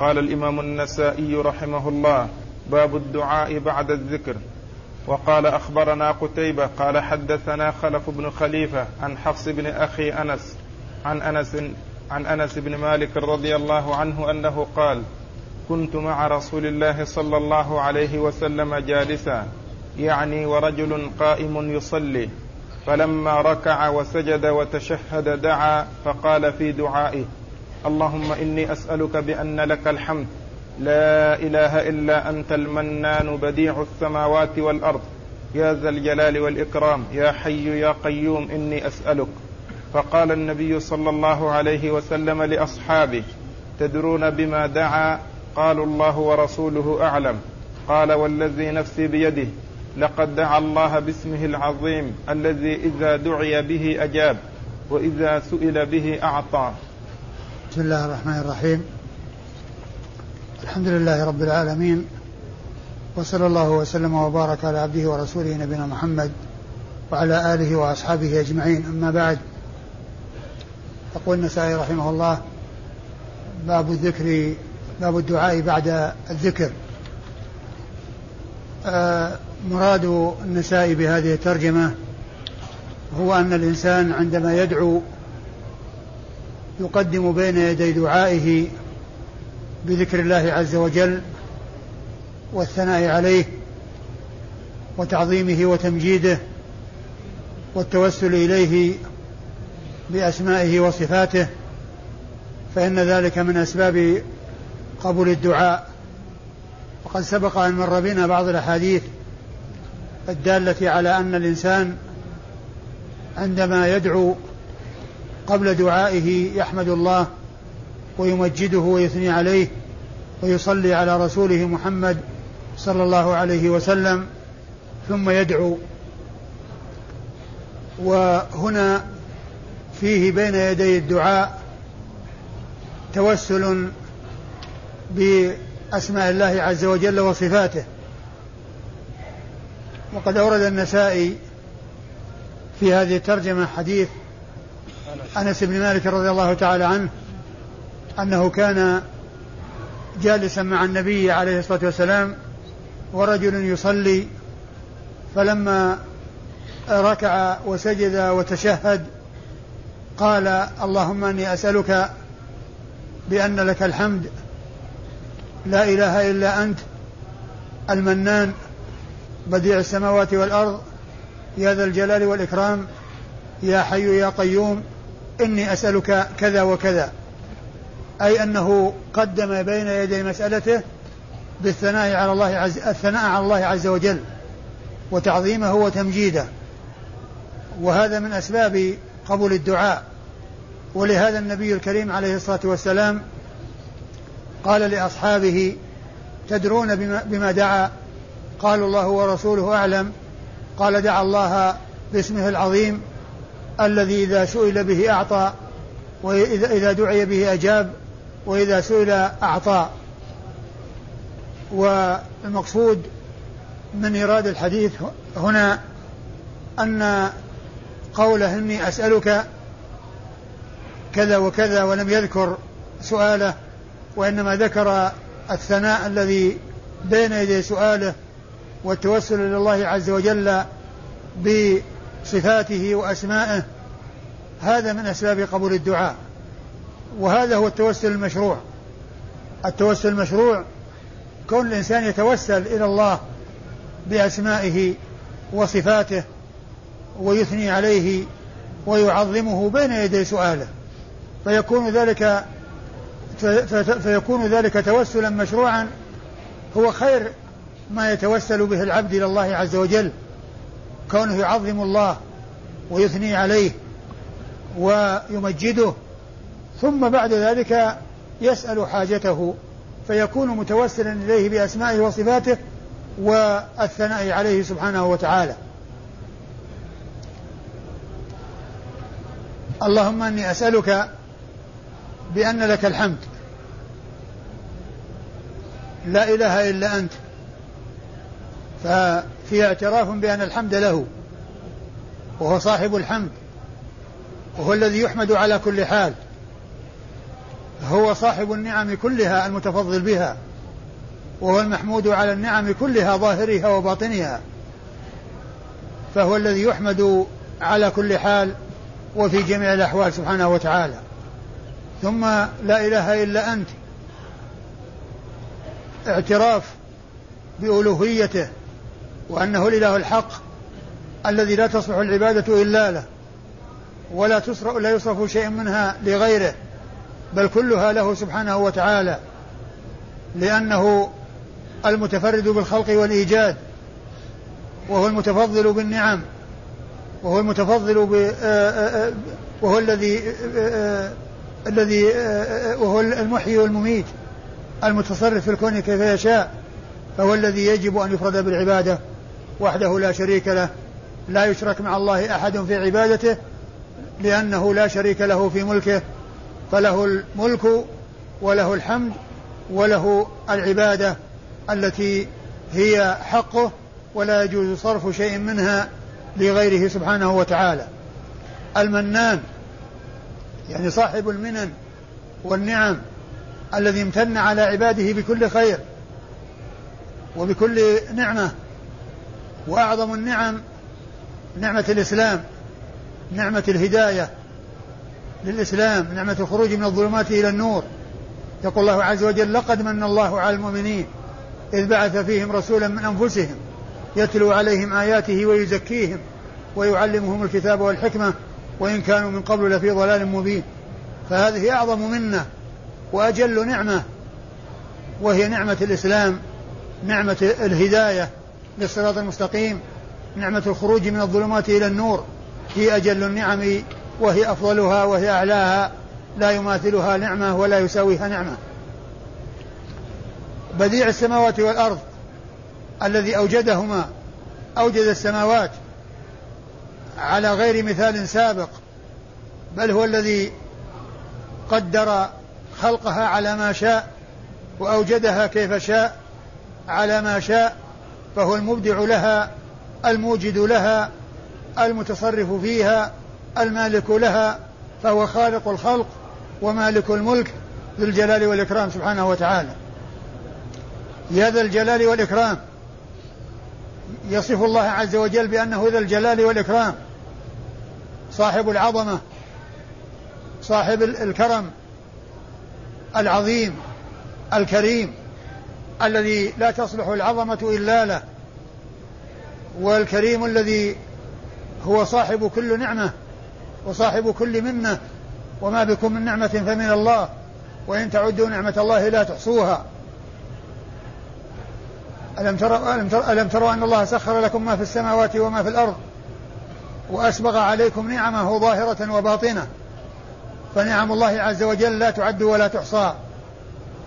قال الإمام النسائي رحمه الله باب الدعاء بعد الذكر. وقال أخبرنا قتيبة قال حدثنا خلف بن خليفة عن حفص بن أخي أنس عن أنس عن أنس بن مالك رضي الله عنه أنه قال كنت مع رسول الله صلى الله عليه وسلم جالسا يعني ورجل قائم يصلي فلما ركع وسجد وتشهد دعا فقال في دعائه اللهم إني أسألك بأن لك الحمد. لا إله إلا أنت المنان بديع السماوات والأرض. يا ذا الجلال والإكرام. يا حي يا قيوم إني أسألك. فقال النبي صلى الله عليه وسلم لأصحابه تدرون بما دعا؟ قالوا الله ورسوله أعلم. قال والذي نفسي بيده لقد دعا الله باسمه العظيم الذي إذا دعي به أجاب وإذا سئل به أعطى. بسم الله الرحمن الرحيم. الحمد لله رب العالمين وصلى الله وسلم وبارك على عبده ورسوله نبينا محمد وعلى آله وأصحابه أجمعين. أما بعد يقول النسائي رحمه الله باب الذكر باب الدعاء بعد الذكر. آه مراد النسائي بهذه الترجمة هو أن الإنسان عندما يدعو يقدم بين يدي دعائه بذكر الله عز وجل والثناء عليه وتعظيمه وتمجيده والتوسل إليه بأسمائه وصفاته فإن ذلك من أسباب قبول الدعاء. وقد سبق أن مر بنا بعض الأحاديث الدالة على أن الإنسان عندما يدعو قبل دعائه يحمد الله ويمجده ويثني عليه ويصلي على رسوله محمد صلى الله عليه وسلم ثم يدعو. وهنا فيه بين يدي الدعاء توسل بأسماء الله عز وجل وصفاته. وقد أورد النسائي في هذه الترجمة حديث أنس بن مالك رضي الله تعالى عنه أنه كان جالسا مع النبي عليه الصلاة والسلام ورجل يصلي فلما ركع وسجد وتشهد قال اللهم إني أسألك بأن لك الحمد لا إله إلا أنت المنان بديع السماوات والأرض يا ذا الجلال والإكرام يا حي يا قيوم إني أسألك كذا وكذا. أي أنه قدم بين يدي مسألته بالثناء على الله عز الثناء على الله عز وجل وتعظيمه وتمجيده. وهذا من أسباب قبول الدعاء. ولهذا النبي الكريم عليه الصلاة والسلام قال لأصحابه تدرون بما, بما دعا؟ قالوا الله ورسوله أعلم. قال دعا الله باسمه العظيم. الذي إذا سئل به أعطى واذا إذا دعي به أجاب وإذا سئل أعطى. والمقصود من ايراد الحديث هنا أن قوله إني أسألك كذا وكذا ولم يذكر سؤاله وإنما ذكر الثناء الذي بين يدي سؤاله والتوسل إلى الله عز وجل بصفاته وأسمائه هذا من أسباب قبول الدعاء. وهذا هو التوسل المشروع. التوسل المشروع كون الإنسان يتوسل إلى الله بأسمائه وصفاته ويثني عليه ويعظمه بين يدي سؤاله. فيكون ذلك فيكون ذلك توسلا مشروعا هو خير ما يتوسل به العبد إلى الله عز وجل. كونه يعظم الله ويثني عليه ويمجده ثم بعد ذلك يسأل حاجته فيكون متوسلا إليه بأسمائه وصفاته والثناء عليه سبحانه وتعالى. اللهم إني أسألك بأن لك الحمد. لا إله إلا أنت. ففي اعتراف بأن الحمد له. وهو صاحب الحمد وهو الذي يحمد على كل حال هو صاحب النعم كلها المتفضل بها وهو المحمود على النعم كلها ظاهرها وباطنها فهو الذي يحمد على كل حال وفي جميع الأحوال سبحانه وتعالى. ثم لا إله إلا أنت اعتراف بألوهيته وأنه الإله الحق الذي لا تصلح العبادة إلا له ولا تصرف لا يصرف شيء منها لغيره بل كلها له سبحانه وتعالى لأنه المتفرد بالخلق والإيجاد وهو المتفضل بالنعم وهو المتفضل ب آه، آه، آه، وهو الذي الذي وهو المحيي والمميت المتصرف في الكون كيف يشاء فهو الذي يجب أن يفرد بالعبادة وحده لا شريك له لا يشرك مع الله أحد في عبادته لأنه لا شريك له في ملكه فله الملك وله الحمد وله العبادة التي هي حقه ولا يجوز صرف شيء منها لغيره سبحانه وتعالى. المنان يعني صاحب المنن والنعم الذي امتن على عباده بكل خير وبكل نعمة وأعظم النعم نعمة الإسلام نعمة الهداية للإسلام نعمة الخروج من الظلمات إلى النور. يقول الله عز وجل لقد من الله على المؤمنين إذ بعث فيهم رسولا من أنفسهم يتلو عليهم آياته ويزكيهم ويعلمهم الكتاب والحكمة وإن كانوا من قبل لفي ضلال مبين. فهذه أعظم منة وأجل نعمة وهي نعمة الإسلام نعمة الهداية للصراط المستقيم. نعمة الخروج من الظلمات إلى النور. هي أجل النعم وهي أفضلها وهي أعلاها. لا يماثلها نعمة ولا يساويها نعمة. بديع السماوات والأرض الذي أوجدهما أوجد السماوات على غير مثال سابق بل هو الذي قدر خلقها على ما شاء وأوجدها كيف شاء على ما شاء فهو المبدع لها. الموجد لها المتصرف فيها المالك لها فهو خالق الخلق ومالك الملك ذو الجلال والإكرام سبحانه وتعالى. يا ذا الجلال والإكرام. يصف الله عز وجل بأنه ذا الجلال والإكرام. صاحب العظمة. صاحب الكرم. العظيم. الكريم. الذي لا تصلح العظمة إلا له. والكريم الذي هو صاحب كل نعمة وصاحب كل منة وما بكم من نعمة فمن الله وإن تعدوا نعمة الله لا تحصوها. ألم تروا ألم تروا, ألم تروا أن الله سخر لكم ما في السماوات وما في الأرض وأسبغ عليكم نعمه ظاهرة وباطنة. فنعم الله عز وجل لا تعد ولا تحصى.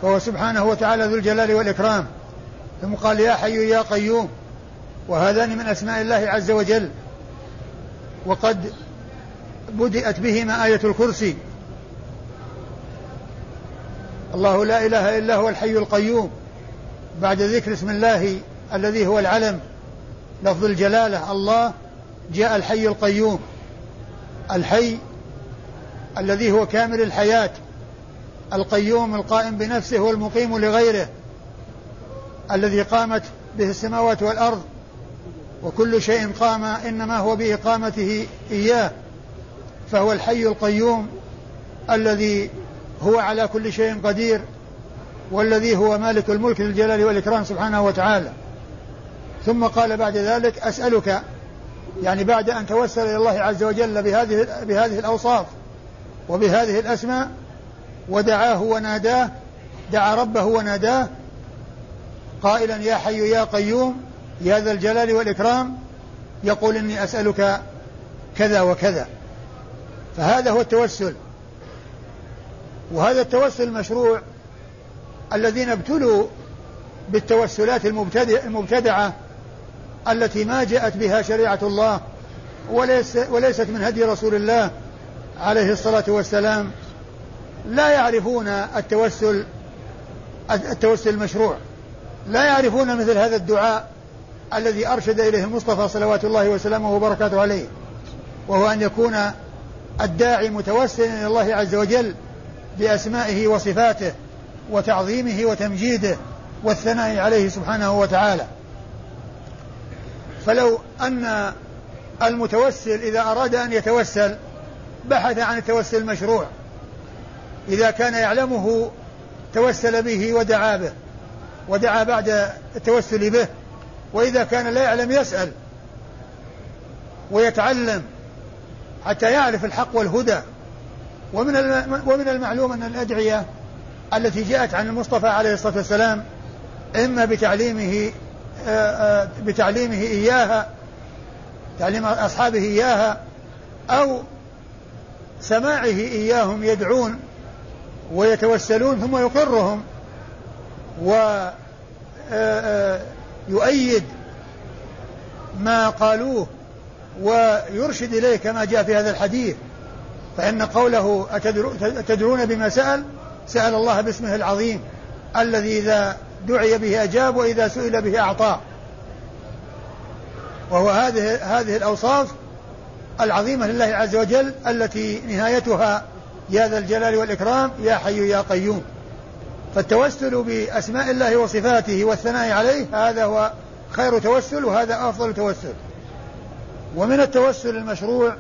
فهو سبحانه وتعالى ذو الجلال والإكرام. ثم قال يا حي يا قيوم. وهذان من أسماء الله عز وجل. وقد بدأت بهما آية الكرسي. الله لا إله إلا هو الحي القيوم. بعد ذكر اسم الله الذي هو العلم لفظ الجلالة الله جاء الحي القيوم. الحي الذي هو كامل الحياة. القيوم القائم بنفسه والمقيم لغيره. الذي قامت به السماوات والأرض. وكل شيء قام إنما هو بإقامته إياه فهو الحي القيوم الذي هو على كل شيء قدير والذي هو مالك الملك للجلال والإكرام سبحانه وتعالى. ثم قال بعد ذلك أسألك يعني بعد أن توسل إلى الله عز وجل بهذه بهذه الأوصاف وبهذه الأسماء ودعاه وناداه دعا ربه وناداه قائلا يا حي يا قيوم يا ذا الجلال والإكرام يقول إني أسألك كذا وكذا. فهذا هو التوسل. وهذا التوسل المشروع الذين ابتلوا بالتوسلات المبتدعة التي ما جاءت بها شريعة الله وليس وليست من هدي رسول الله عليه الصلاة والسلام. لا يعرفون التوسل التوسل المشروع. لا يعرفون مثل هذا الدعاء الذي أرشد إليه المصطفى صلوات الله وسلامه وبركاته عليه وهو أن يكون الداعي متوسلا إلى الله عز وجل بأسمائه وصفاته وتعظيمه وتمجيده والثناء عليه سبحانه وتعالى. فلو أن المتوسل إذا أراد أن يتوسل بحث عن التوسل المشروع. إذا كان يعلمه توسل به ودعا به ودعا بعد التوسل به وإذا كان لا يعلم يسأل ويتعلم حتى يعرف الحق والهدى. ومن ومن المعلوم أن الأدعية التي جاءت عن المصطفى عليه الصلاة والسلام إما بتعليمه بتعليمه إياها تعليم أصحابه إياها أو سماعه إياهم يدعون ويتوسلون ثم يقرهم. ويؤيد آه، ما قالوه ويرشد إليه كما جاء في هذا الحديث فإن قوله أتدرون بما سأل؟ سأل الله باسمه العظيم الذي إذا دعي به أجاب وإذا سئل به أعطاه وهو هذه هذه الأوصاف العظيمة لله عز وجل التي نهايتها يا ذا الجلال والإكرام يا حي يا قيوم. فالتوسل بأسماء الله وصفاته والثناء عليه هذا هو خير توسل وهذا أفضل توسل. ومن التوسل المشروع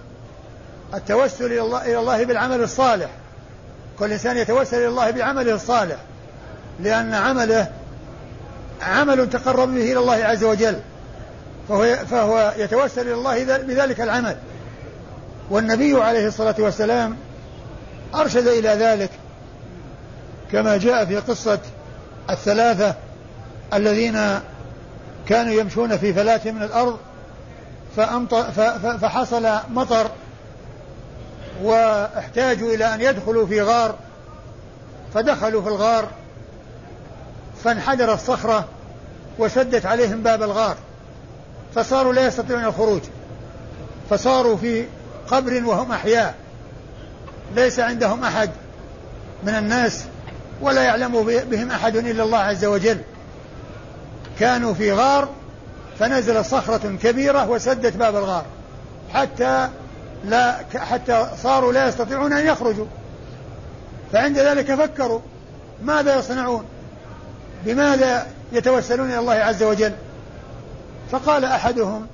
التوسل إلى الله, إلى الله بالعمل الصالح. كل إنسان يتوسل إلى الله بعمله الصالح لأن عمله عمل تقرب به إلى الله عز وجل فهو, فهو يتوسل إلى الله بذلك العمل. والنبي عليه الصلاة والسلام أرشد إلى ذلك كما جاء في قصة الثلاثة الذين كانوا يمشون في فلاة من الأرض فحصل مطر واحتاجوا إلى أن يدخلوا في غار فدخلوا في الغار فانحدر الصخرة وسدت عليهم باب الغار فصاروا لا يستطيعون الخروج فصاروا في قبر وهم أحياء ليس عندهم أحد من الناس ولا يعلم بهم أحد إلا الله عز وجل. كانوا في غار فنزل صخرة كبيرة وسدت باب الغار. حتى لا حتى صاروا لا يستطيعون أن يخرجوا. فعند ذلك فكروا ماذا يصنعون؟ بماذا يتوسلون إلى الله عز وجل؟ فقال أحدهم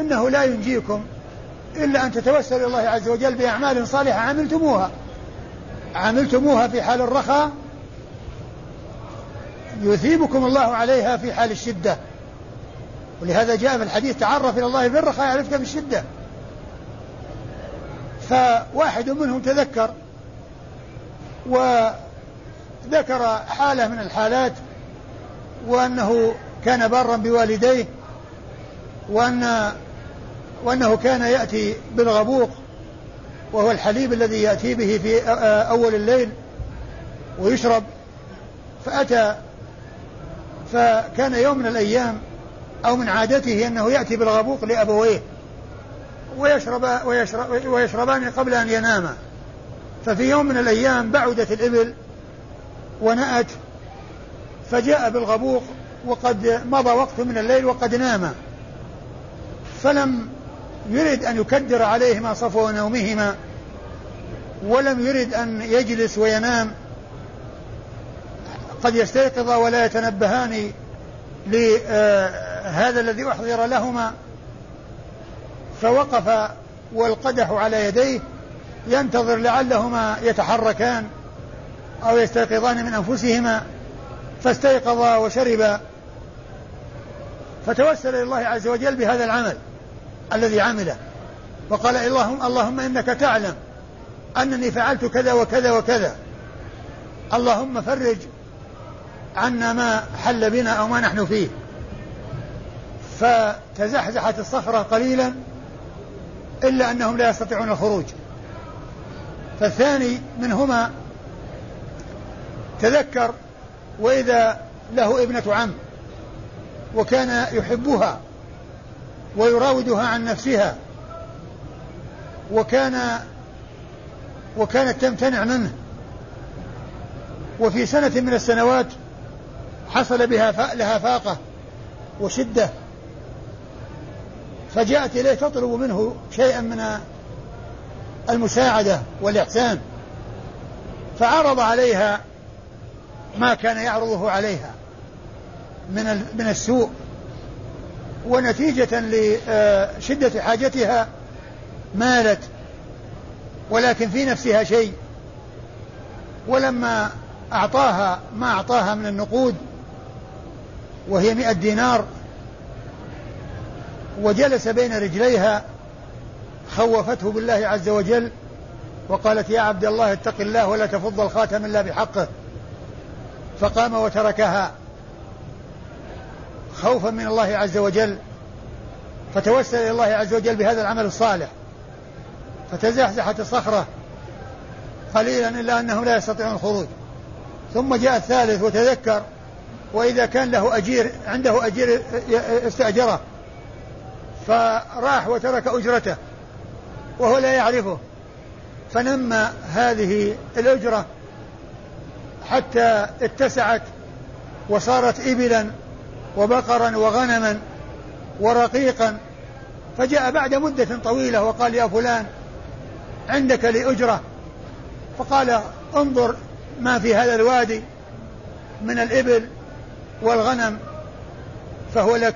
إنه لا ينجيكم إلا أن تتوسلوا إلى الله عز وجل بأعمال صالحة عملتموها. عملتموها في حال الرخاء؟ يثيبكم الله عليها في حال الشدة. ولهذا جاء في الحديث تعرف إلى الله في الرخاء يعرفك في الشدة فواحد منهم تذكر وذكر حالة من الحالات وأنه كان بارا بوالديه وأن وأنه كان يأتي بالغبوق. وهو الحليب الذي يأتي به في أول الليل ويشرب. فأتى فكان يوم من الأيام أو من عادته أنه يأتي بالغبوق لأبويه ويشرب ويشرب ويشربان قبل أن يناما ففي يوم من الأيام بعدت الإبل ونأت فجاء بالغبوق وقد مضى وقت من الليل وقد نام. فلم يرد أن يكدر عليهما صفو نومهما ولم يرد أن يجلس وينام. قد يستيقظ ولا يتنبهان لهذا الذي أحضر لهما. فوقف والقدح على يديه ينتظر لعلهما يتحركان أو يستيقظان من أنفسهما. فاستيقظا وشربا. فتوسل إلى الله عز وجل بهذا العمل. الذي عمله. وقال اللهم اللهم إنك تعلم أنني فعلت كذا وكذا وكذا. اللهم فرج عنا ما حل بنا أو ما نحن فيه. فتزحزحت الصخرة قليلا إلا أنهم لا يستطيعون الخروج. فالثاني منهما تذكر وإذا له ابنة عم وكان يحبها ويراودها عن نفسها. وكان وكانت تمتنع منه. وفي سنة من السنوات حصل بها لها فاقة وشدة. فجاءت إليه تطلب منه شيئا من المساعدة والإحسان. فعرض عليها ما كان يعرضه عليها من من السوء. ونتيجة لشدة حاجتها مالت ولكن في نفسها شيء. ولما أعطاها ما أعطاها من النقود وهي مئة دينار وجلس بين رجليها خوفته بالله عز وجل وقالت يا عبد الله اتق الله ولا تفض الخاتم إلا بحقه فقام وتركها. خوفا من الله عز وجل فتوسل إلى الله عز وجل بهذا العمل الصالح فتزحزحت الصخرة قليلا إلا أنهم لا يستطيعون الخروج. ثم جاء الثالث وتذكر وإذا كان له أجير عنده أجير استأجره فراح وترك أجرته وهو لا يعرفه. فنمى هذه الأجرة حتى اتسعت وصارت إبلا وبقرا وغنما ورقيقا فجاء بعد مدة طويلة وقال يا فلان عندك لأجرة. فقال انظر ما في هذا الوادي من الإبل والغنم فهو لك.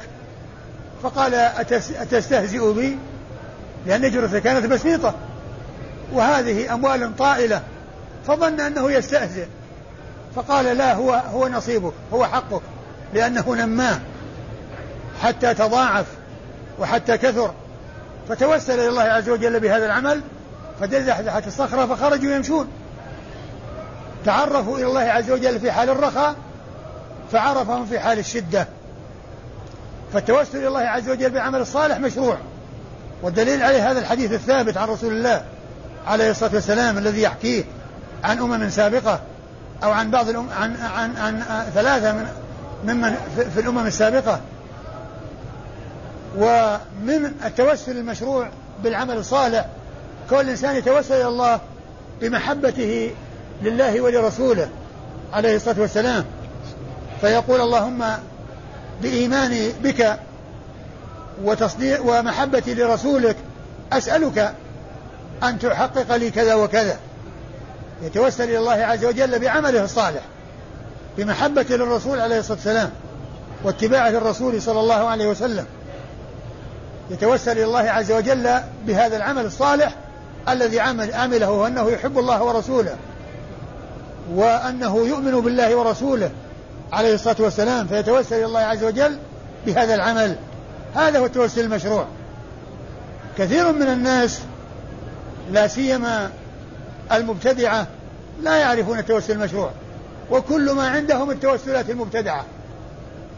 فقال أتستهزئ بي؟ لأن أجرته كانت بسيطة. وهذه أموال طائلة فظن أنه يستهزئ. فقال لا هو هو نصيبك هو حقك. لأنه نماه حتى تضاعف وحتى كثر. فتوسل إلى الله عز وجل بهذا العمل فدزحزحت الصخرة فخرجوا يمشون. تعرفوا إلى الله عز وجل في حال الرخاء فعرفهم في حال الشدة. فالتوسل إلى الله عز وجل بعمل الصالح مشروع. والدليل عليه هذا الحديث الثابت عن رسول الله عليه الصلاة والسلام الذي يحكيه عن أمم سابقة أو عن بعض الأم عن عن عن ثلاثة من ممن في الأمم السابقة ومن التوسل المشروع بالعمل الصالح كل إنسان يتوسل إلى الله بمحبته لله ولرسوله عليه الصلاة والسلام. فيقول اللهم بإيماني بك وتصديق ومحبتي لرسولك أسألك أن تحقق لي كذا وكذا. يتوسل إلى الله عز وجل بعمله الصالح. بمحبة للرسول عليه الصلاة والسلام واتباعه للرسول صلى الله عليه وسلم. يتوسل إلى الله عز وجل بهذا العمل الصالح الذي عمل عمله وأنه يحب الله ورسوله. وأنه يؤمن بالله ورسوله عليه الصلاة والسلام فيتوسل إلى الله عز وجل بهذا العمل. هذا هو التوسل المشروع. كثير من الناس لا سيما المبتدعة لا يعرفون التوسل المشروع. وكل ما عندهم التوسلات المبتدعة.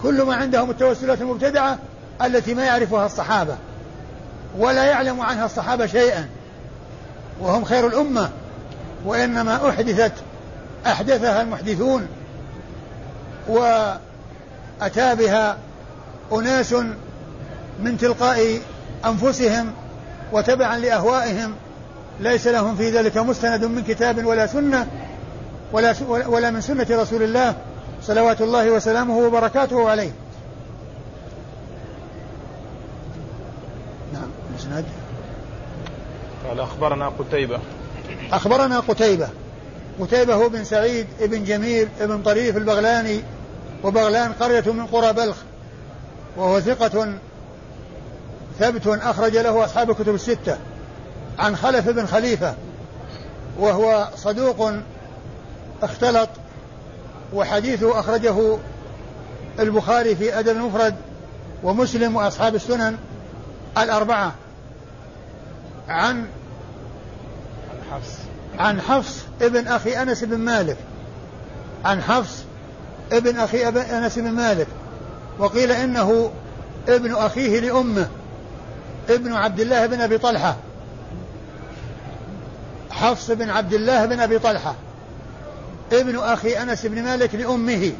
كل ما عندهم التوسلات المبتدعة التي ما يعرفها الصحابة ولا يعلم عنها الصحابة شيئا. وهم خير الأمة. وإنما أحدثت أحدثها المحدثون. وأتى بها أناس من تلقاء أنفسهم وتبعا لأهوائهم. ليس لهم في ذلك مستند من كتاب ولا سنة. ولا ولا من سنة رسول الله صلوات الله وسلامه وبركاته عليه. نعم مسند. قال أخبرنا قتيبة. أخبرنا قتيبة. قتيبة هو بن سعيد بن جميل بن طريف البغلاني وبغلان قرية من قرى بلخ وهو ثقة ثبت أخرج له أصحاب الكتب الستة. عن خلف بن خليفة وهو صدوق اختلط وحديثه أخرجه البخاري في أدب المفرد ومسلم وأصحاب السنن الأربعة. عن حفص. عن حفص ابن أخي أنس بن مالك. عن حفص ابن أخي أنس بن مالك. وقيل إنه ابن أخيه لأمه ابن عبد الله بن أبي طلحة. حفص بن عبد الله بن أبي طلحة. ابن أخي أنس بن مالك لأمه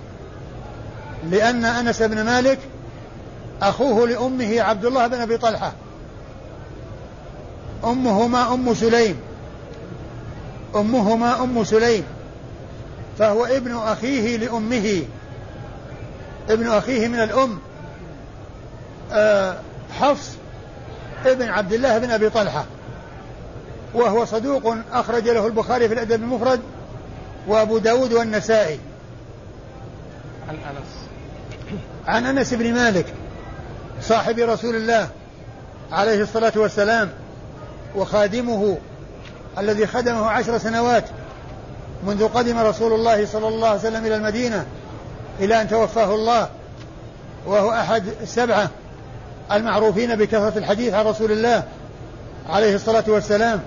لأن أنس بن مالك أخوه لأمه عبد الله بن أبي طلحة. أمهما أم سليم أمهما أم سليم فهو ابن أخيه لأمه. ابن أخيه من الأم آه، حفص ابن عبد الله بن أبي طلحة وهو صدوق أخرج له البخاري في الأدب المفرد. وأبو داود والنسائي. عن أنس. عن أنس بن مالك صاحب رسول الله عليه الصلاة والسلام وخادمه الذي خدمه عشر سنوات منذ قدم رسول الله صلى الله عليه وسلم إلى المدينة إلى أن توفاه الله وهو أحد السبعة المعروفين بكثرة الحديث عن رسول الله عليه الصلاة والسلام.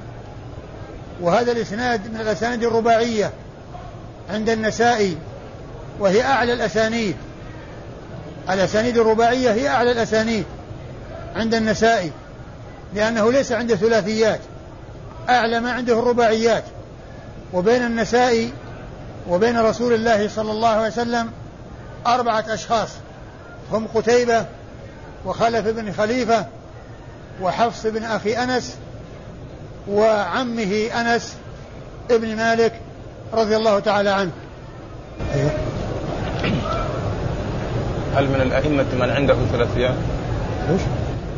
وهذا الإسناد من الأسانيد الرباعية عند النسائي وهي أعلى الأسانيد. الأسانيد الرباعية هي أعلى الأسانيد عند النسائي لأنه ليس عنده ثلاثيات أعلى ما عنده الرباعيات. وبين النسائي وبين رسول الله صلى الله عليه وسلم أربعة أشخاص هم قتيبة وخلف بن خليفة وحفص بن أخي أنس وعمه أنس ابن مالك رضي الله تعالى عنه أيوه. هل من الأئمة من عنده ثلاثيات؟ إيش؟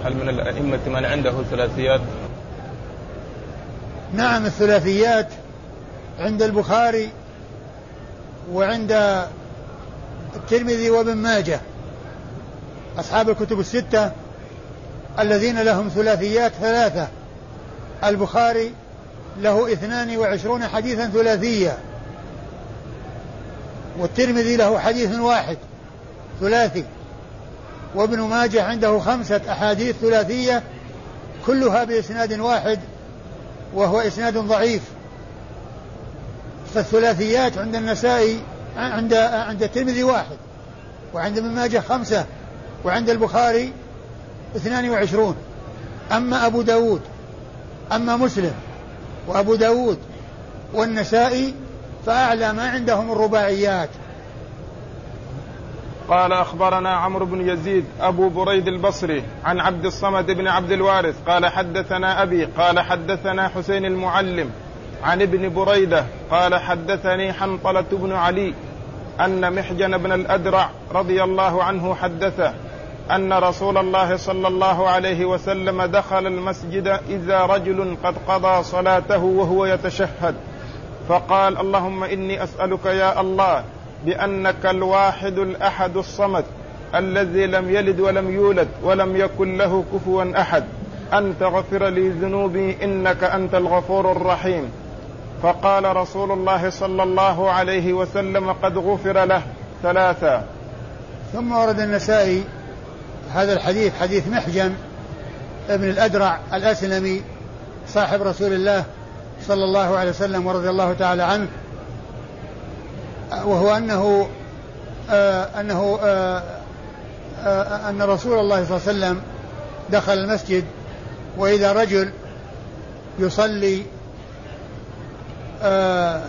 هل من الأئمة من عنده ثلاثيات؟ نعم الثلاثيات عند البخاري وعند الترمذي وابن ماجه أصحاب الكتب الستة الذين لهم ثلاثيات ثلاثة البخاري له اثنان وعشرون حديثا ثلاثية. والترمذي له حديث واحد ثلاثي. وابن ماجه عنده خمسة أحاديث ثلاثية كلها بإسناد واحد وهو إسناد ضعيف. فالثلاثيات عند النسائي عند عند الترمذي واحد وعند ابن ماجه خمسة وعند البخاري اثنان وعشرون. أما أبو داود أما مسلم وأبو داود والنسائي فأعلى ما عندهم الرباعيات. قال أخبرنا عمرو بن يزيد أبو بريد البصري عن عبد الصمد بن عبد الوارث قال حدثنا أبي قال حدثنا حسين المعلم عن ابن بريدة قال حدثني حنطلة بن علي أن محجن بن الأدرع رضي الله عنه حدثه أن رسول الله صلى الله عليه وسلم دخل المسجد إذا رجل قد قضى صلاته وهو يتشهد. فقال اللهم إني أسألك يا الله بأنك الواحد الأحد الصمد الذي لم يلد ولم يولد ولم يكن له كفوا أحد. أن تغفر لي ذنوبي إنك أنت الغفور الرحيم. فقال رسول الله صلى الله عليه وسلم قد غفر له ثلاثا ثم ورد النسائي هذا الحديث حديث محجن ابن الأدرع الأسلمي صاحب رسول الله صلى الله عليه وسلم ورضي الله تعالى عنه وهو أنه آه أنه آه آه أن رسول الله صلى الله عليه وسلم دخل المسجد وإذا رجل يصلي آه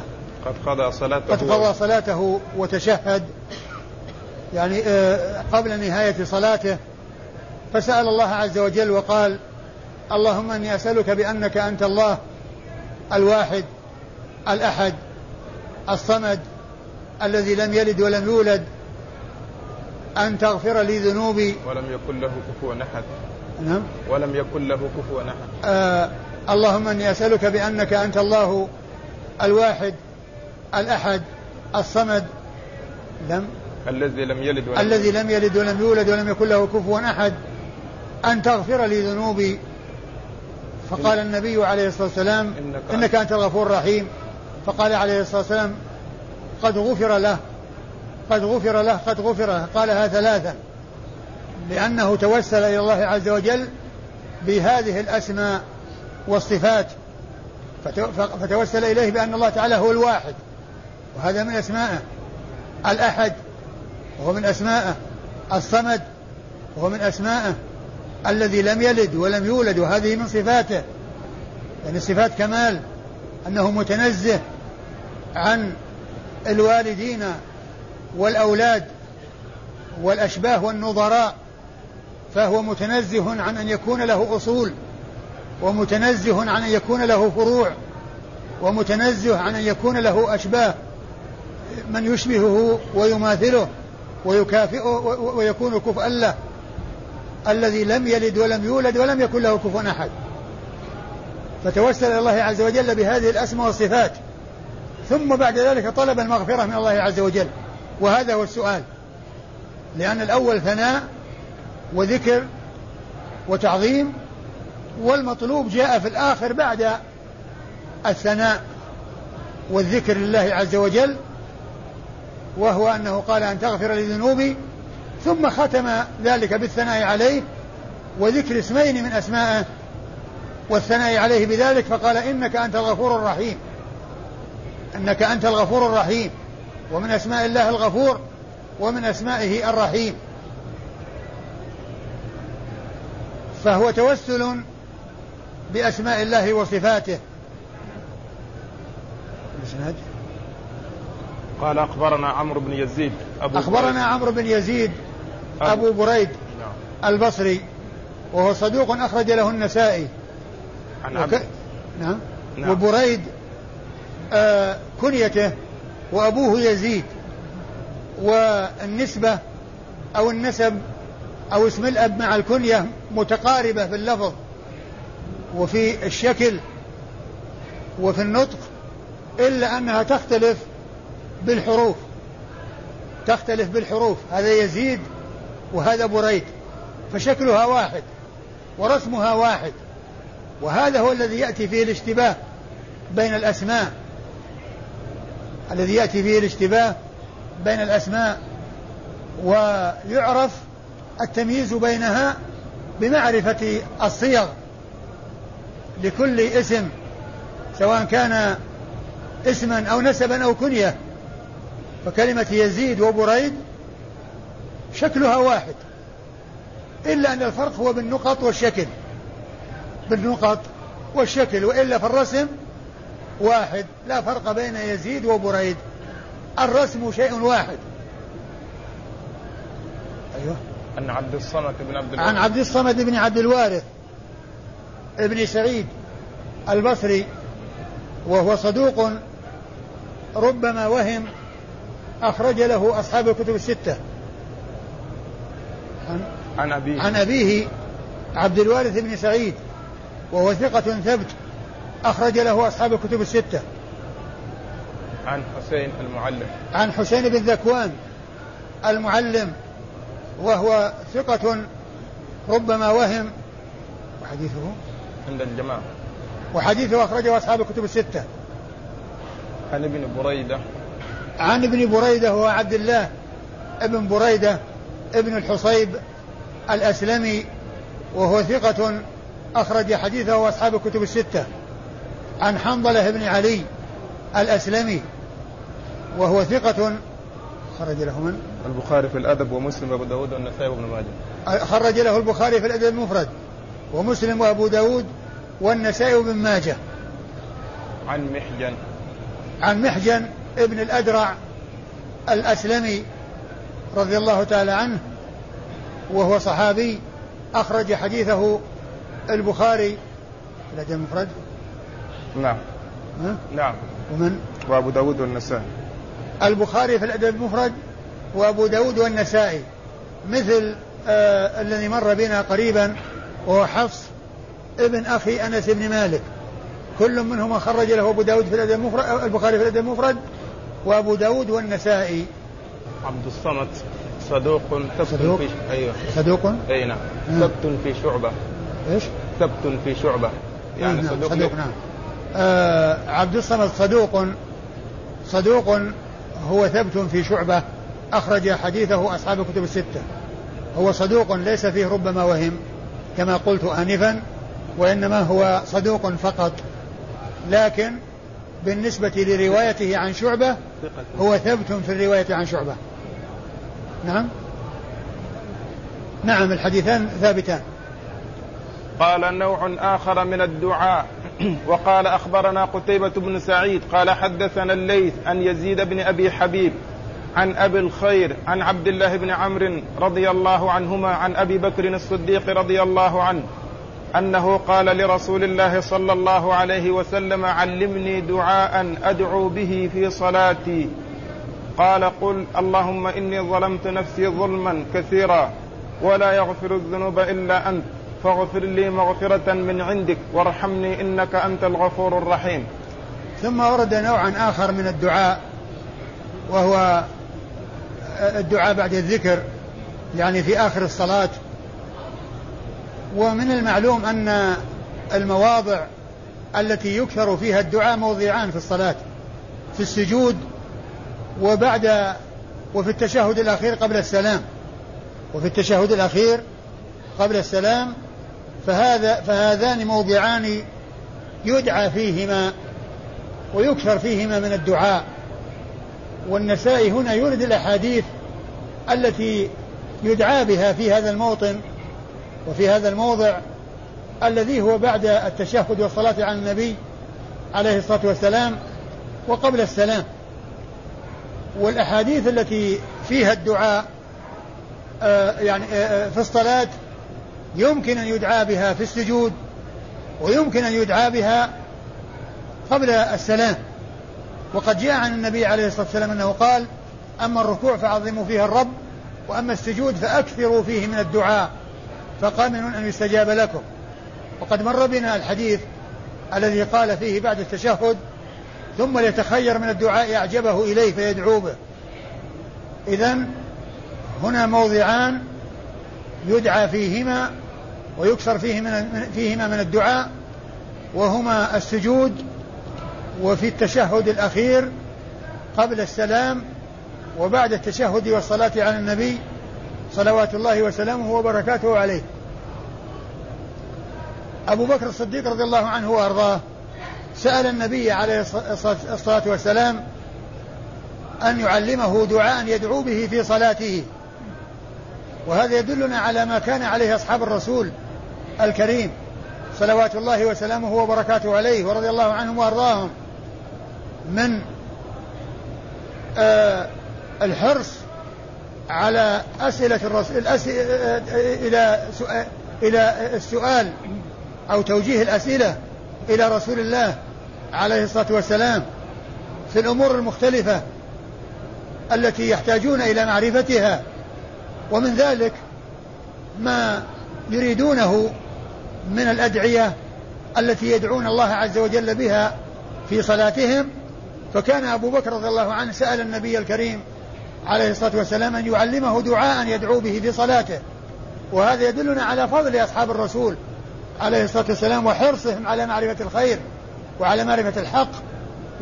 قد قضى صلاته قد قضى صلاته وتشهد يعني آه قبل نهاية صلاته فسأل الله عز وجل وقال اللهم إني أسألك بأنك أنت الله الواحد الأحد الصمد الذي لم يلد ولم يولد أن تغفر لي ذنوبي. ولم يكن له كفوا أحد. نعم. ولم يكن له كفوا أحد. آه اللهم إني أسألك بأنك أنت الله الواحد الأحد الصمد. لم؟ الذي لم يلد ولم الذي لم يلد ولم يولد ولم يكن له كفوا أحد. أن تغفر لي ذنوبي. فقال النبي عليه الصلاة والسلام إنك, إنك أنت الغفور الرحيم. فقال عليه الصلاة والسلام قد غفر له قد غفر له قد غفر له. قالها ثلاثا لأنه توسل إلى الله عز وجل بهذه الأسماء والصفات. فتوسل إليه بأن الله تعالى هو الواحد وهذا من أسمائه. الأحد وهو من أسمائه. الصمد وهو من أسمائه. الذي لم يلد ولم يولد وهذه من صفاته. يعني صفات كمال أنه متنزه عن الوالدين والأولاد والأشباه والنظراء فهو متنزه عن أن يكون له أصول ومتنزه عن أن يكون له فروع ومتنزه عن أن يكون له أشباه. من يشبهه ويماثله ويكافئه ويكون كفءا له. الذي لم يلد ولم يولد ولم يكن له كفوا أحد. فتوسل إلى الله عز وجل بهذه الأسماء والصفات. ثم بعد ذلك طلب المغفرة من الله عز وجل. وهذا هو السؤال. لأن الأول ثناء وذكر وتعظيم والمطلوب جاء في الآخر بعد الثناء والذكر لله عز وجل وهو أنه قال أن تغفر لذنوبي ثم ختم ذلك بالثناء عليه وذكر اسمين من أسمائه والثناء عليه بذلك فقال إنك أنت الغفور الرحيم. إنك أنت الغفور الرحيم. ومن أسماء الله الغفور ومن أسمائه الرحيم. فهو توسل بأسماء الله وصفاته. الإسناد قال أخبرنا عمرو بن يزيد. أبو أخبرنا عمرو بن يزيد. أبو بريد نعم. البصري وهو صدوق أخرج له النسائي. عن وك... نعم. نعم. وبريد آه كنيته وأبوه يزيد. والنسبة أو النسب أو اسم الأب مع الكنية متقاربة في اللفظ وفي الشكل وفي النطق إلا أنها تختلف بالحروف. تختلف بالحروف. هذا يزيد وهذا بريد فشكلها واحد ورسمها واحد وهذا هو الذي يأتي فيه الاشتباه بين الأسماء. الذي يأتي فيه الاشتباه بين الأسماء ويعرف التمييز بينها بمعرفة الصيغ لكل اسم سواء كان اسما أو نسبا أو كنية. فكلمة يزيد وبريد شكلها واحد. إلا أن الفرق هو بالنقط والشكل. بالنقط والشكل وإلا في الرسم واحد. لا فرق بين يزيد وبريد. الرسم شيء واحد. أيوه. عن عبد الصمد بن عبد الوارث. عن عبد الصمد بن عبد الوارث ابن سعيد البصري وهو صدوق ربما وهم أخرج له أصحاب الكتب الستة. عن, عن أبيه. عن أبيه عبد الوارث بن سعيد وهو ثقة ثبت أخرج له أصحاب الكتب الستة. عن حسين المعلم. عن حسين بن ذكوان المعلم وهو ثقة ربما وهم. وحديثه؟ عند الجماعة. وحديثه أخرجه أصحاب الكتب الستة. عن ابن بريدة. عن ابن بريدة هو عبد الله ابن بريدة ابن الحصيب الأسلمي وهو ثقة أخرج حديثه أصحاب الكتب الستة. عن حنظلة بن علي الأسلمي وهو ثقة خرج له من؟ البخاري في الأدب ومسلم وأبو داود والنسائي وابن ماجه. خرج له البخاري في الأدب المفرد ومسلم وأبو داود والنسائي وابن ماجه. عن محجن. عن محجن ابن الأدرع الأسلمي رضي الله تعالى عنه وهو صحابي أخرج حديثه البخاري. في الأدب المفرد نعم. ها؟ نعم. ومن؟ وأبو داود والنسائي. البخاري في الأدب المفرد وأبو داود والنسائي مثل آه الذي مر بنا قريبا وهو حفص ابن أخي أنس بن مالك. كل منهما خرج له أبو داود في الأدب المفرد البخاري في الأدب المفرد وأبو داود والنسائي. عبد الصمد صدوق ثبت في أيوه. صدوق؟ أي نعم. ثبت في شعبة. إيش؟ ثبت في شعبة. يعني نعم صدوق, صدوق نعم. آه عبد الصمد صدوق صدوق هو ثبت في شعبة أخرج حديثه أصحاب الكتب الستة. هو صدوق ليس فيه ربما وهم كما قلت آنفا وإنما هو صدوق فقط. لكن بالنسبة لروايته عن شعبة هو ثبت في الرواية عن شعبة. نعم؟ نعم الحديثان ثابتان. قال نوع آخر من الدعاء. وقال أخبرنا قتيبة بن سعيد قال حدثنا الليث عن يزيد بن أبي حبيب عن أبي الخير عن عبد الله بن عمرو رضي الله عنهما عن أبي بكر الصديق رضي الله عنه أنه قال لرسول الله صلى الله عليه وسلم علمني دعاء أدعو به في صلاتي. قال قل اللهم إني ظلمت نفسي ظلما كثيرا ولا يغفر الذنوب إلا أنت فاغفر لي مغفرة من عندك وارحمني إنك أنت الغفور الرحيم. ثم ورد نوعا آخر من الدعاء وهو الدعاء بعد الذكر يعني في آخر الصلاة ومن المعلوم أن المواضع التي يكثر فيها الدعاء موضعان في الصلاة في السجود وبعد وفي التشهد الأخير قبل السلام. وفي التشهد الأخير قبل السلام فهذا فهذان موضعان يدعى فيهما ويكثر فيهما من الدعاء. والنسائي هنا يورد الأحاديث التي يدعى بها في هذا الموطن وفي هذا الموضع الذي هو بعد التشهد والصلاة على النبي عليه الصلاة والسلام وقبل السلام. والأحاديث التي فيها الدعاء آه يعني آه في الصلاة يمكن أن يدعى بها في السجود ويمكن أن يدعى بها قبل السلام. وقد جاء عن النبي عليه الصلاة والسلام أنه قال أما الركوع فعظموا فيها الرب وأما السجود فأكثروا فيه من الدعاء. فقامن أن يستجاب لكم. وقد مر بنا الحديث الذي قال فيه بعد التشهد ثم ليتخير من الدعاء أعجبه إليه فيدعو به. إذا هنا موضعان يدعى فيهما ويكثر فيه من فيهما من الدعاء وهما السجود وفي التشهد الأخير قبل السلام وبعد التشهد والصلاة على النبي صلوات الله وسلامه وبركاته عليه. أبو بكر الصديق رضي الله عنه وأرضاه سأل النبي عليه الصلاة والسلام أن يعلمه دعاء يدعو به في صلاته. وهذا يدلنا على ما كان عليه أصحاب الرسول الكريم صلوات الله وسلامه وبركاته عليه ورضي الله عنهم وأرضاهم من آه الحرص على أسئلة الرسول الأسئلة إلى إلى السؤال أو توجيه الأسئلة إلى رسول الله عليه الصلاة والسلام في الأمور المختلفة التي يحتاجون إلى معرفتها. ومن ذلك ما يريدونه من الأدعية التي يدعون الله عز وجل بها في صلاتهم. فكان أبو بكر رضي الله عنه سأل النبي الكريم عليه الصلاة والسلام أن يعلمه دعاء يدعو به في صلاته. وهذا يدلنا على فضل أصحاب الرسول عليه الصلاة والسلام وحرصهم على معرفة الخير وعلى معرفة الحق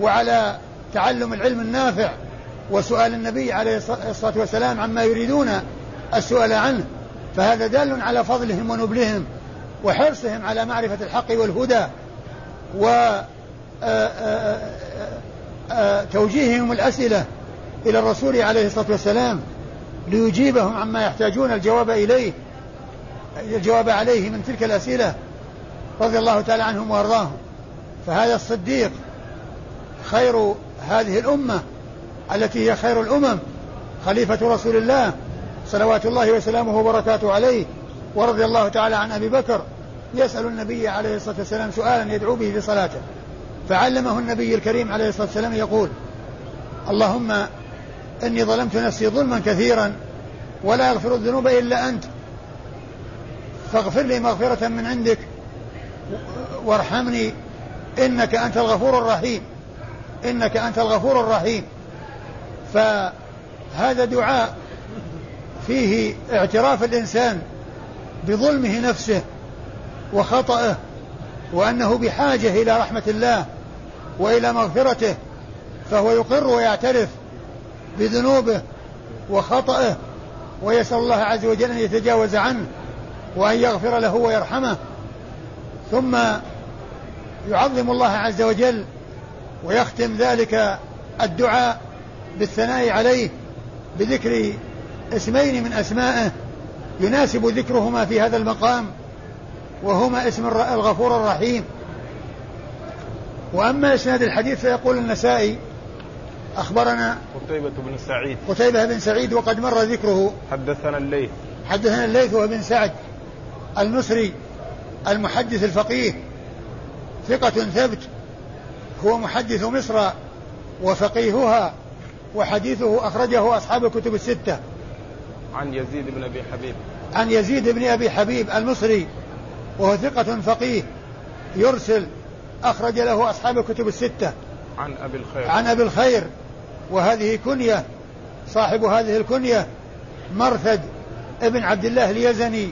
وعلى تعلم العلم النافع وسؤال النبي عليه الصلاة والسلام عما يريدون السؤال عنه. فهذا دال على فضلهم ونبلهم وحرصهم على معرفة الحق والهدى و توجيههم الأسئلة إلى الرسول عليه الصلاة والسلام ليجيبهم عما يحتاجون الجواب إليه الجواب عليه من تلك الأسئلة رضي الله تعالى عنهم وأرضاهم. فهذا الصديق خير هذه الأمة التي هي خير الأمم خليفة رسول الله صلوات الله وسلامه وبركاته عليه ورضي الله تعالى عن أبي بكر يسأل النبي عليه الصلاة والسلام سؤالا يدعو به في صلاته فعلمه النبي الكريم عليه الصلاة والسلام يقول اللهم إني ظلمت نفسي ظلما كثيرا ولا يغفر الذنوب إلا أنت. فاغفر لي مغفرة من عندك وارحمني. إنك أنت الغفور الرحيم. إنك أنت الغفور الرحيم. فهذا دعاء فيه اعتراف الإنسان بظلمه نفسه وخطأه وأنه بحاجة إلى رحمة الله وإلى مغفرته فهو يقر ويعترف بذنوبه وخطأه ويسأل الله عز وجل أن يتجاوز عنه وأن يغفر له ويرحمه. ثم يعظم الله عز وجل ويختم ذلك الدعاء بالثناء عليه بذكر اسمين من أسمائه يناسب ذكرهما في هذا المقام وهما اسم الغفور الرحيم. وأما إسناد الحديث فيقول النسائي أخبرنا قتيبة بن سعيد. قتيبة بن سعيد وقد مر ذكره. حدثنا الليث. حدثنا الليث هو بن سعد المصري المحدث الفقيه. ثقة ثبت. هو محدث مصر وفقيهها وحديثه أخرجه أصحاب الكتب الستة. عن يزيد بن أبي حبيب. عن يزيد بن أبي حبيب المصري وهو ثقة فقيه يرسل أخرج له أصحاب الكتب الستة. عن أبي الخير. عن أبي الخير. وهذه كنية صاحب هذه الكنية مرثد ابن عبد الله اليزني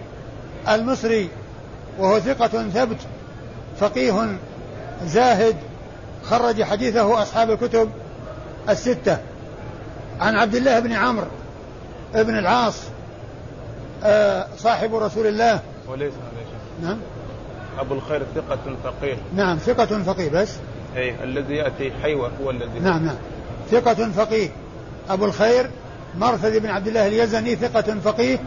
المصري وهو ثقة ثبت فقيه زاهد خرج حديثه أصحاب الكتب الستة. عن عبد الله بن عمرو بن العاص آه، صاحب رسول الله. وليس نعم. أبو الخير ثقة فقيه. نعم ثقة فقيه بس. أي الذي يأتي حيوة هو الذي. نعم نعم. ثقة فقيه. أبو الخير مرثد بن عبد الله اليزني ثقة فقيه.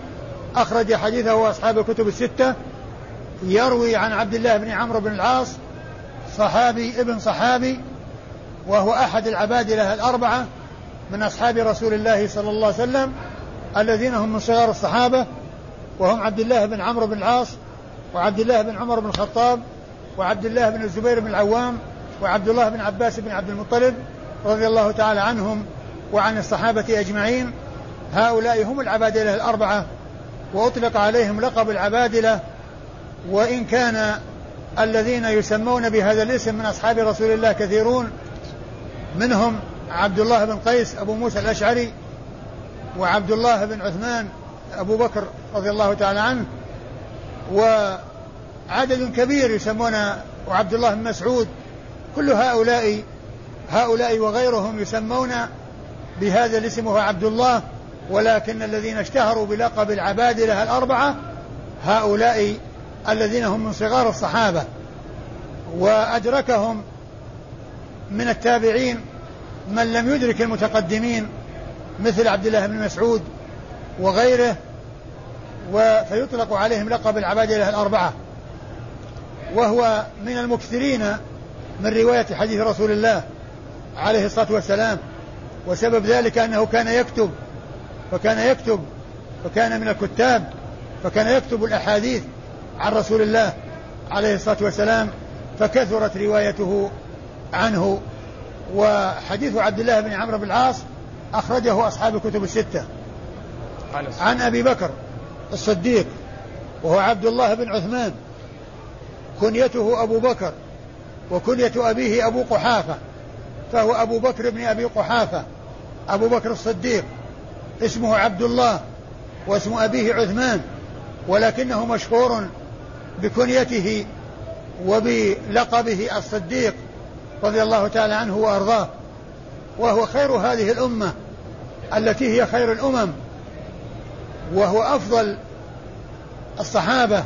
أخرج حديثه أصحاب الكتب الستة. يروي عن عبد الله بن عمرو بن العاص صحابي ابن صحابي وهو أحد العبادلة الأربعة من أصحاب رسول الله صلى الله عليه وسلم الذين هم من صغار الصحابة وهم عبد الله بن عمرو بن العاص وعبد الله بن عمر بن الخطاب وعبد الله بن الزبير بن العوام وعبد الله بن عباس بن عبد المطلب رضي الله تعالى عنهم وعن الصحابة أجمعين. هؤلاء هم العبادلة الأربعة وأطلق عليهم لقب العبادلة. وإن كان الذين يسمون بهذا الاسم من أصحاب رسول الله كثيرون منهم عبد الله بن قيس أبو موسى الأشعري وعبد الله بن عثمان أبو بكر رضي الله تعالى عنه. وعدد كبير يسمون وعبد الله بن مسعود. كل هؤلاء هؤلاء وغيرهم يسمون بهذا الاسم وهو عبد الله ولكن الذين اشتهروا بلقب العبادلة الأربعة هؤلاء الذين هم من صغار الصحابة. وأدركهم من التابعين من لم يدرك المتقدمين مثل عبد الله بن مسعود وغيره فيطلق عليهم لقب العبادلة الأربعة. وهو من المكثرين من رواية حديث رسول الله عليه الصلاة والسلام. وسبب ذلك أنه كان يكتب فكان يكتب فكان من الكتاب فكان يكتب الأحاديث عن رسول الله عليه الصلاة والسلام فكثرت روايته عنه. وحديث عبد الله بن عمرو بن العاص أخرجه أصحاب الكتب الستة. عن أبي بكر الصديق وهو عبد الله بن عثمان كنيته أبو بكر وكنية أبيه أبو قحافة. فهو أبو بكر بن أبي قحافة أبو بكر الصديق اسمه عبد الله واسم أبيه عثمان ولكنه مشهور بكنيته وبلقبه الصديق رضي الله تعالى عنه وأرضاه. وهو خير هذه الأمة التي هي خير الأمم وهو أفضل الصحابة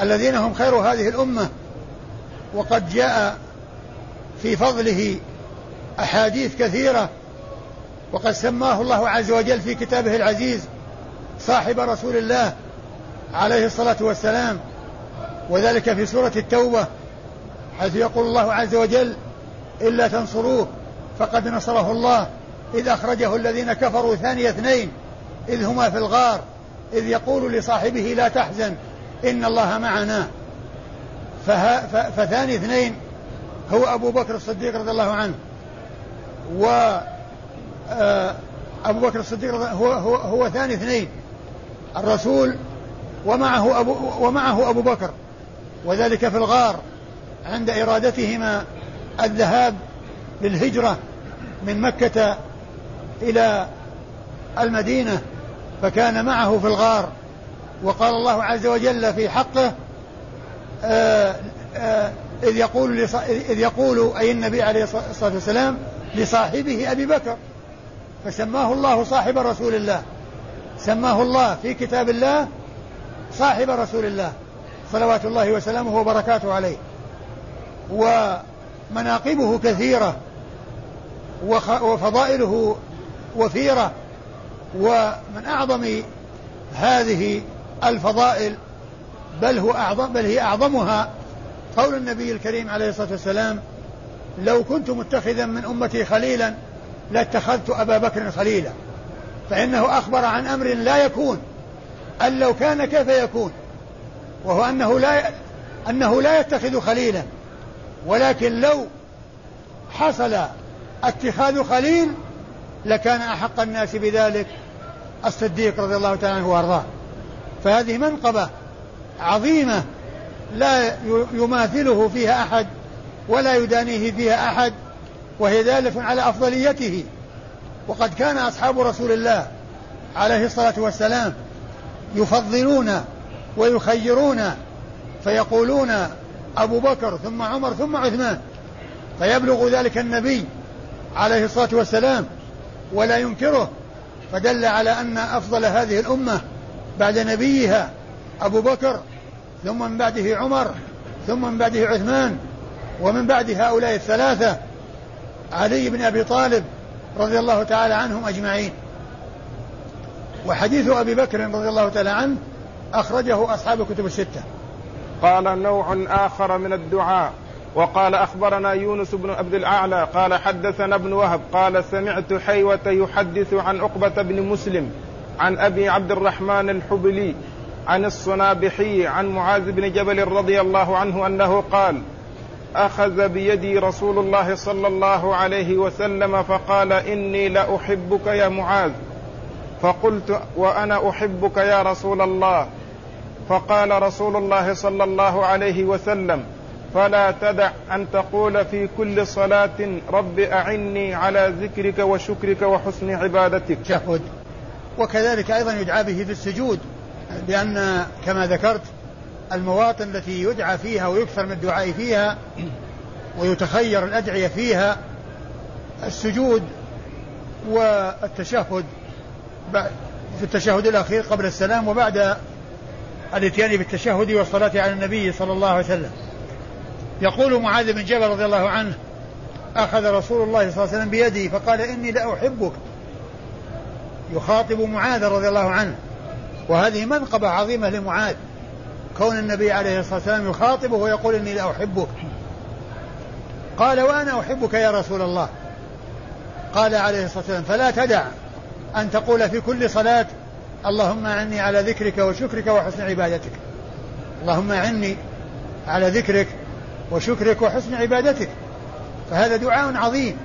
الذين هم خير هذه الأمة. وقد جاء في فضله أحاديث كثيرة وقد سماه الله عز وجل في كتابه العزيز صاحب رسول الله عليه الصلاة والسلام وذلك في سورة التوبة حيث يقول الله عز وجل إلا تنصروه فقد نصره الله إذ أخرجه الذين كفروا ثاني اثنين إذ هما في الغار إذ يقول لصاحبه لا تحزن إن الله معنا. فثاني اثنين هو أبو بكر الصديق رضي الله عنه. و آه، أبو بكر الصديق هو, هو, هو ثاني اثنين. الرسول ومعه أبو, ومعه أبو بكر. وذلك في الغار عند إرادتهما الذهاب للهجرة من مكة إلى المدينة فكان معه في الغار. وقال الله عز وجل في حقه آآ آآ إذ يقول إذ يقول أي النبي عليه الصلاة والسلام لصاحبه أبي بكر فسماه الله صاحب رسول الله. سماه الله في كتاب الله صاحب رسول الله صلوات الله وسلامه وبركاته عليه. ومناقبه كثيرة وفضائله وفيرة. ومن أعظم هذه الفضائل بل هو أعظم بل هي أعظمها قول النبي الكريم عليه الصلاة والسلام لو كنت متخذا من أمتي خليلا لاتخذت أبا بكر خليلا. فإنه أخبر عن أمر لا يكون. أن لو كان كيف يكون؟ وهو أنه لا أنه لا يتخذ خليلا. ولكن لو حصل اتخاذ خليل لكان أحق الناس بذلك. الصديق رضي الله تعالى عنه وأرضاه. فهذه منقبة عظيمة لا يماثله فيها أحد. ولا يدانيه فيها أحد وهي دالة على أفضليته. وقد كان أصحاب رسول الله عليه الصلاة والسلام يفضلون ويخيرون فيقولون أبو بكر ثم عمر ثم عثمان فيبلغ ذلك النبي عليه الصلاة والسلام ولا ينكره. فدل على أن أفضل هذه الأمة بعد نبيها أبو بكر ثم من بعده عمر ثم من بعده عثمان ومن بعد هؤلاء الثلاثة علي بن أبي طالب رضي الله تعالى عنهم أجمعين. وحديث أبي بكر رضي الله تعالى عنه أخرجه أصحاب الكتب الستة. قال نوع آخر من الدعاء. وقال أخبرنا يونس بن عبد الأعلى قال حدثنا ابن وهب قال سمعت حيوة يحدث عن عقبة بن مسلم عن أبي عبد الرحمن الحبلي عن الصنابحي عن معاذ بن جبل رضي الله عنه أنه قال أخذ بيدي رسول الله صلى الله عليه وسلم فقال إني لأحبك يا معاذ. فقلت وأنا أحبك يا رسول الله. فقال رسول الله صلى الله عليه وسلم فلا تدع أن تقول في كل صلاة رب أعني على ذكرك وشكرك وحسن عبادتك. شهد وكذلك أيضا يدعى به في السجود لأن كما ذكرت المواطن التي يدعى فيها ويكثر من الدعاء فيها ويتخير الأدعية فيها السجود والتشهد في التشهد الأخير قبل السلام وبعد الإتيان بالتشهد والصلاة على النبي صلى الله عليه وسلم. يقول معاذ بن جبل رضي الله عنه أخذ رسول الله صلى الله عليه وسلم بيدي فقال إني لأحبك. يخاطب معاذ رضي الله عنه. وهذه منقبة عظيمة لمعاذ. كون النبي عليه الصلاة والسلام يخاطبه ويقول إني لأحبك قال وأنا أحبك يا رسول الله. قال عليه الصلاة والسلام فلا تدع أن تقول في كل صلاة اللهم أعني على ذكرك وشكرك وحسن عبادتك. اللهم أعني على ذكرك وشكرك وحسن عبادتك. فهذا دعاء عظيم.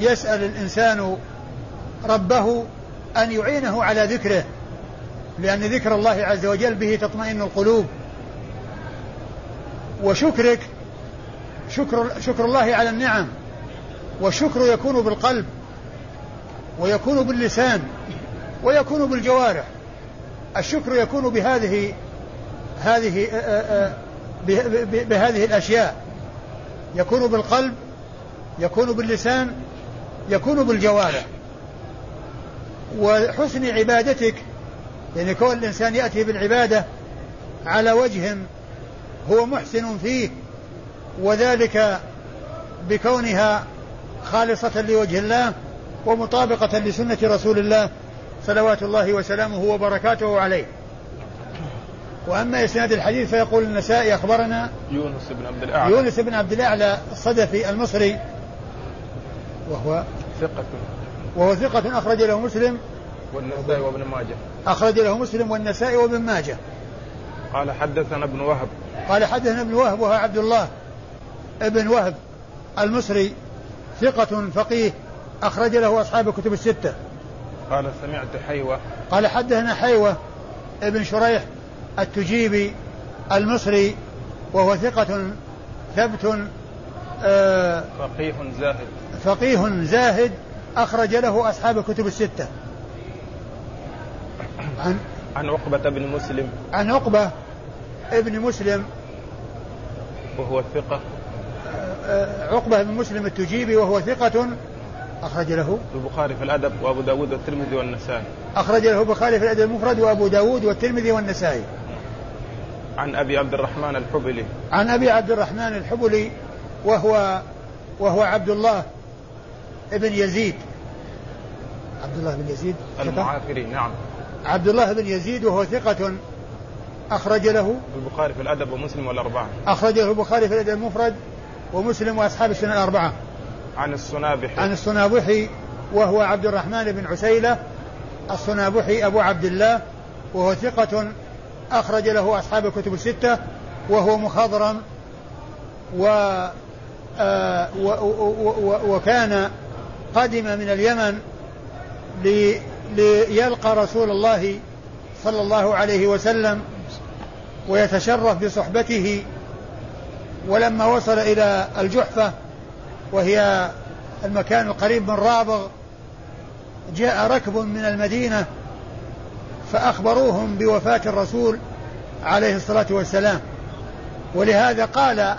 يسأل الإنسان ربه أن يعينه على ذكره. لأن ذكر الله عز وجل به تطمئن القلوب. وشكرك شكر شكر الله على النعم والشكر يكون بالقلب ويكون باللسان ويكون بالجوارح. الشكر يكون بهذه هذه آه، آه، بهذه الأشياء. يكون بالقلب يكون باللسان يكون بالجوارح. وحسن عبادتك يعني كون الإنسان يأتي بالعبادة على وجه هو محسن فيه وذلك بكونها خالصة لوجه الله ومطابقة لسنة رسول الله صلوات الله وسلامه وبركاته عليه. وأما إسناد الحديث فيقول النسائي أخبرنا يونس بن عبد الأعلى. يونس بن عبد الأعلى الصدفي المصري وهو ثقة. وهو ثقة أخرج له مسلم. والنسائي وابن ماجه. أخرج له مسلم والنسائي وابن ماجه. قال حدثنا ابن وهب. قال حدثنا ابن وهب وهو عبد الله ابن وهب المصري ثقة فقيه أخرج له أصحاب الكتب الستة. قال سمعت حيوة. قال حدثنا حيوة ابن شريح التجيبي المصري وهو ثقة ثبت آه فقيه زاهد. فقيه زاهد أخرج له أصحاب الكتب الستة. عن عن عقبة بن مسلم. عن عقبة ابن مسلم. وهو ثقة. آه، عقبة بن مسلم التجيبي وهو ثقة. أخرج له البخاري في الأدب وأبو داود والترمذي والنسائي. أخرج له البخاري في الأدب المفرد وأبو داود والترمذي والنسائي. عن أبي عبد الرحمن الحبلي. عن أبي عبد الرحمن الحبلي وهو وهو عبد الله ابن يزيد. عبد الله بن يزيد. المعافري نعم. عبد الله بن يزيد وهو ثقة أخرج له. البخاري في الأدب ومسلم والأربعة. أخرج له البخاري في الأدب المفرد ومسلم وأصحاب السنة الأربعة. عن الصنابحي عن الصنابحي وهو عبد الرحمن بن عسيلة الصنابحي أبو عبد الله وهو ثقة أخرج له أصحاب الكتب الستة وهو مخضرم و آه و و و وكان قدم من اليمن لي ليلقى رسول الله صلى الله عليه وسلم ويتشرف بصحبته ولما وصل إلى الجحفة وهي المكان القريب من رابغ جاء ركب من المدينة فأخبروهم بوفاة الرسول عليه الصلاة والسلام. ولهذا قال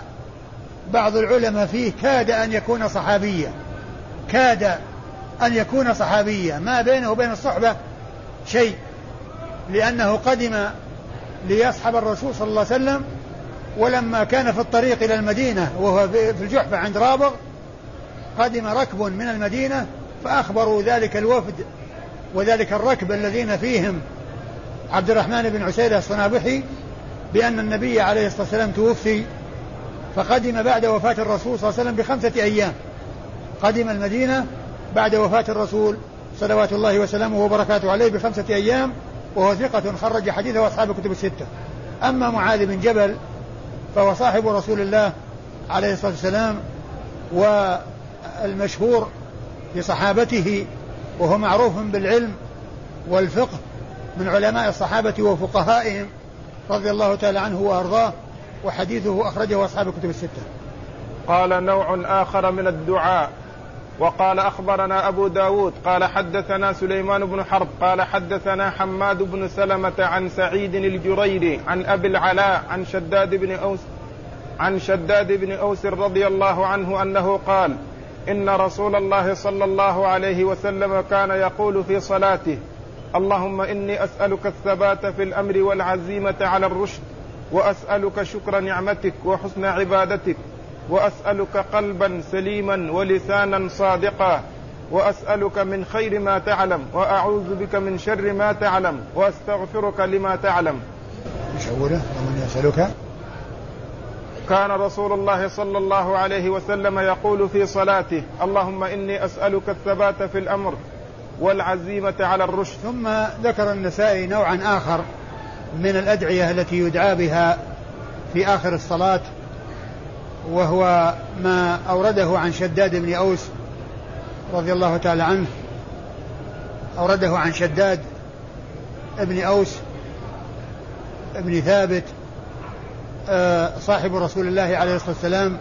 بعض العلماء فيه كاد أن يكون صحابيا كاد أن يكون صحابيا. ما بينه وبين الصحبة شيء. لأنه قدم ليصحب الرسول صلى الله عليه وسلم ولما كان في الطريق إلى المدينة وهو في الجحفة عند رابغ قدم ركب من المدينة فأخبروا ذلك الوفد وذلك الركب الذين فيهم عبد الرحمن بن عسيلة الصنابحي بأن النبي عليه الصلاة والسلام توفي فقدم بعد وفاة الرسول صلى الله عليه وسلم بخمسة أيام. قدم المدينة بعد وفاة الرسول صلوات الله وسلامه وبركاته عليه بخمسة أيام وهو ثقة خرج حديثه أصحاب الكتب الستة. أما معاذ بن جبل فهو صاحب رسول الله عليه الصلاة والسلام والمشهور بصحابته وهو معروف بالعلم والفقه من علماء الصحابة وفقهائهم رضي الله تعالى عنه وأرضاه وحديثه أخرجه أصحاب الكتب الستة. قال نوع آخر من الدعاء. وقال أخبرنا أبو داود قال حدثنا سليمان بن حرب قال حدثنا حماد بن سلمة عن سعيد الجريري عن أبي العلاء عن شداد بن أوس عن شداد بن أوس رضي الله عنه أنه قال إن رسول الله صلى الله عليه وسلم كان يقول في صلاته اللهم إني أسألك الثبات في الأمر والعزيمة على الرشد وأسألك شكر نعمتك وحسن عبادتك وأسألك قلبا سليما ولسانا صادقا وأسألك من خير ما تعلم وأعوذ بك من شر ما تعلم وأستغفرك لما تعلم. إيش اوله؟ ومن يسألك؟ كان رسول الله صلى الله عليه وسلم يقول في صلاته: اللهم إني أسألك الثبات في الأمر والعزيمة على الرشد. ثم ذكر النسائي نوعا آخر من الأدعية التي يدعى بها في آخر الصلاة وهو ما أورده عن شداد بن أوس رضي الله تعالى عنه. أورده عن شداد بن أوس بن ثابت آه، صاحب رسول الله عليه الصلاة والسلام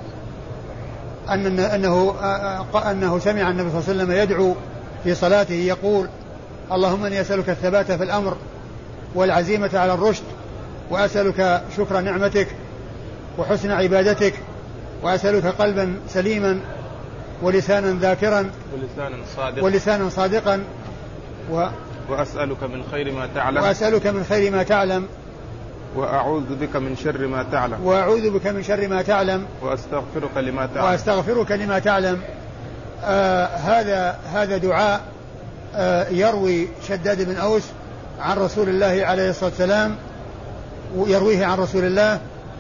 أن أنه آه، أنه سمع النبي صلى الله عليه وسلم يدعو في صلاته يقول اللهم إني أسألك الثبات في الأمر والعزيمة على الرشد وأسألك شكر نعمتك وحسن عبادتك وأسألك قلبا سليما ولسانا ذاكرا ولسانا صادقا. ولسانا صادقا. و وأسألك من خير ما تعلم. وأسألك من خير ما تعلم. وأعوذ بك من شر ما تعلم. وأعوذ بك من شر ما تعلم. وأستغفرك لما تعلم. وأستغفرك لما تعلم. آه هذا هذا دعاء آه يروي شداد بن أوس عن رسول الله عليه الصلاة والسلام ويرويه عن رسول الله.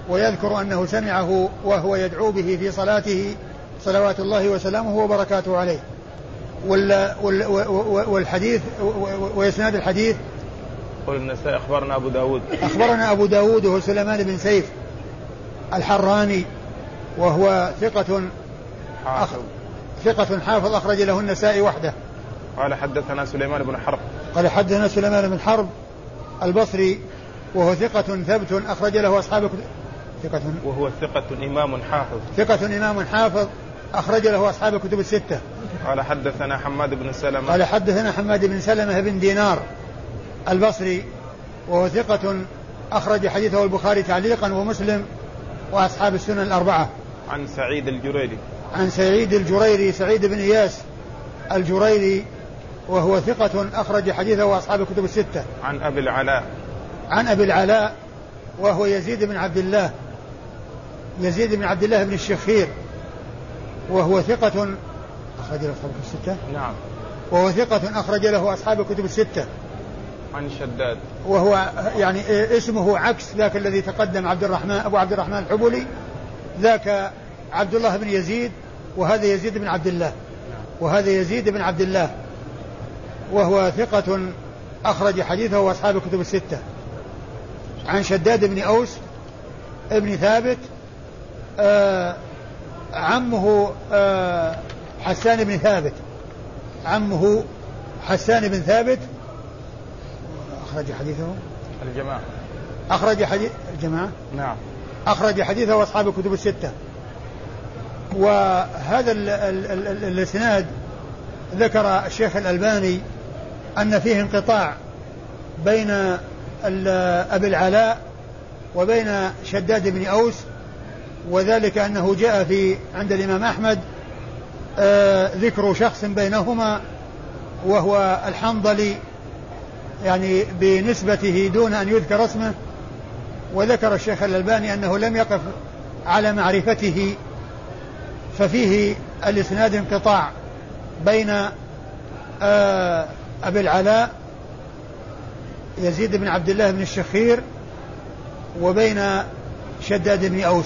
ويذكر أنه سمعه وهو يدعو به في صلاته صلوات الله وسلامه وبركاته عليه. وال وال والحديث وإسناد الحديث قل النسائي أخبرنا أبو داود. أخبرنا أبو داود وهو سليمان بن سيف الحراني وهو ثقة حافظ. ثقة حافظ أخرج له النسائي وحده. قال حدثنا سليمان بن حرب. قال حدثنا سليمان بن حرب البصري وهو ثقة ثبت أخرج له أصحاب ثقة. وهو ثقة إمام حافظ. ثقة إمام حافظ. أخرج له أصحاب الكتب الستة. قال حدثنا حماد بن سلمة. قال حدثنا حماد بن سلمة بن دينار البصري وهو ثقة أخرج حديثه البخاري تعليقا ومسلم وأصحاب السنن الأربعة. عن سعيد الجريري. عن سعيد الجريري سعيد بن إياس الجريري وهو ثقة أخرج حديثه وأصحاب الكتب الستة. عن أبي العلاء. عن أبي العلاء وهو يزيد بن عبد الله. يزيد بن عبد الله بن الشخير وهو ثقة أخرج له أصحاب الكتب الستة. نعم. وهو ثقة أخرج له أصحاب الكتب الستة. عن شداد. وهو يعني اسمه عكس ذاك الذي تقدم عبد الرحمن أبو عبد الرحمن الحبلي ذاك عبد الله بن يزيد وهذا يزيد بن عبد الله. وهذا يزيد بن عبد الله. وهو ثقة أخرج حديثه وأصحاب الكتب الستة. عن شداد بن أوس ابن ثابت آه عمه آه حسان بن ثابت. عمه حسان بن ثابت. أخرج حديثه. الجماعة. أخرج حديث الجماعة. نعم. أخرج حديثه أصحاب الكتب الستة. وهذا الإسناد ذكر الشيخ الألباني أن فيه انقطاع بين أبي العلاء وبين شداد بن أوس وذلك أنه جاء في عند الإمام أحمد آه ذكر شخص بينهما وهو الحنظلي يعني بنسبته دون أن يذكر اسمه وذكر الشيخ الألباني أنه لم يقف على معرفته ففيه الإسناد انقطاع بين آه أبي العلاء يزيد بن عبد الله بن الشخير وبين شداد بن أوس.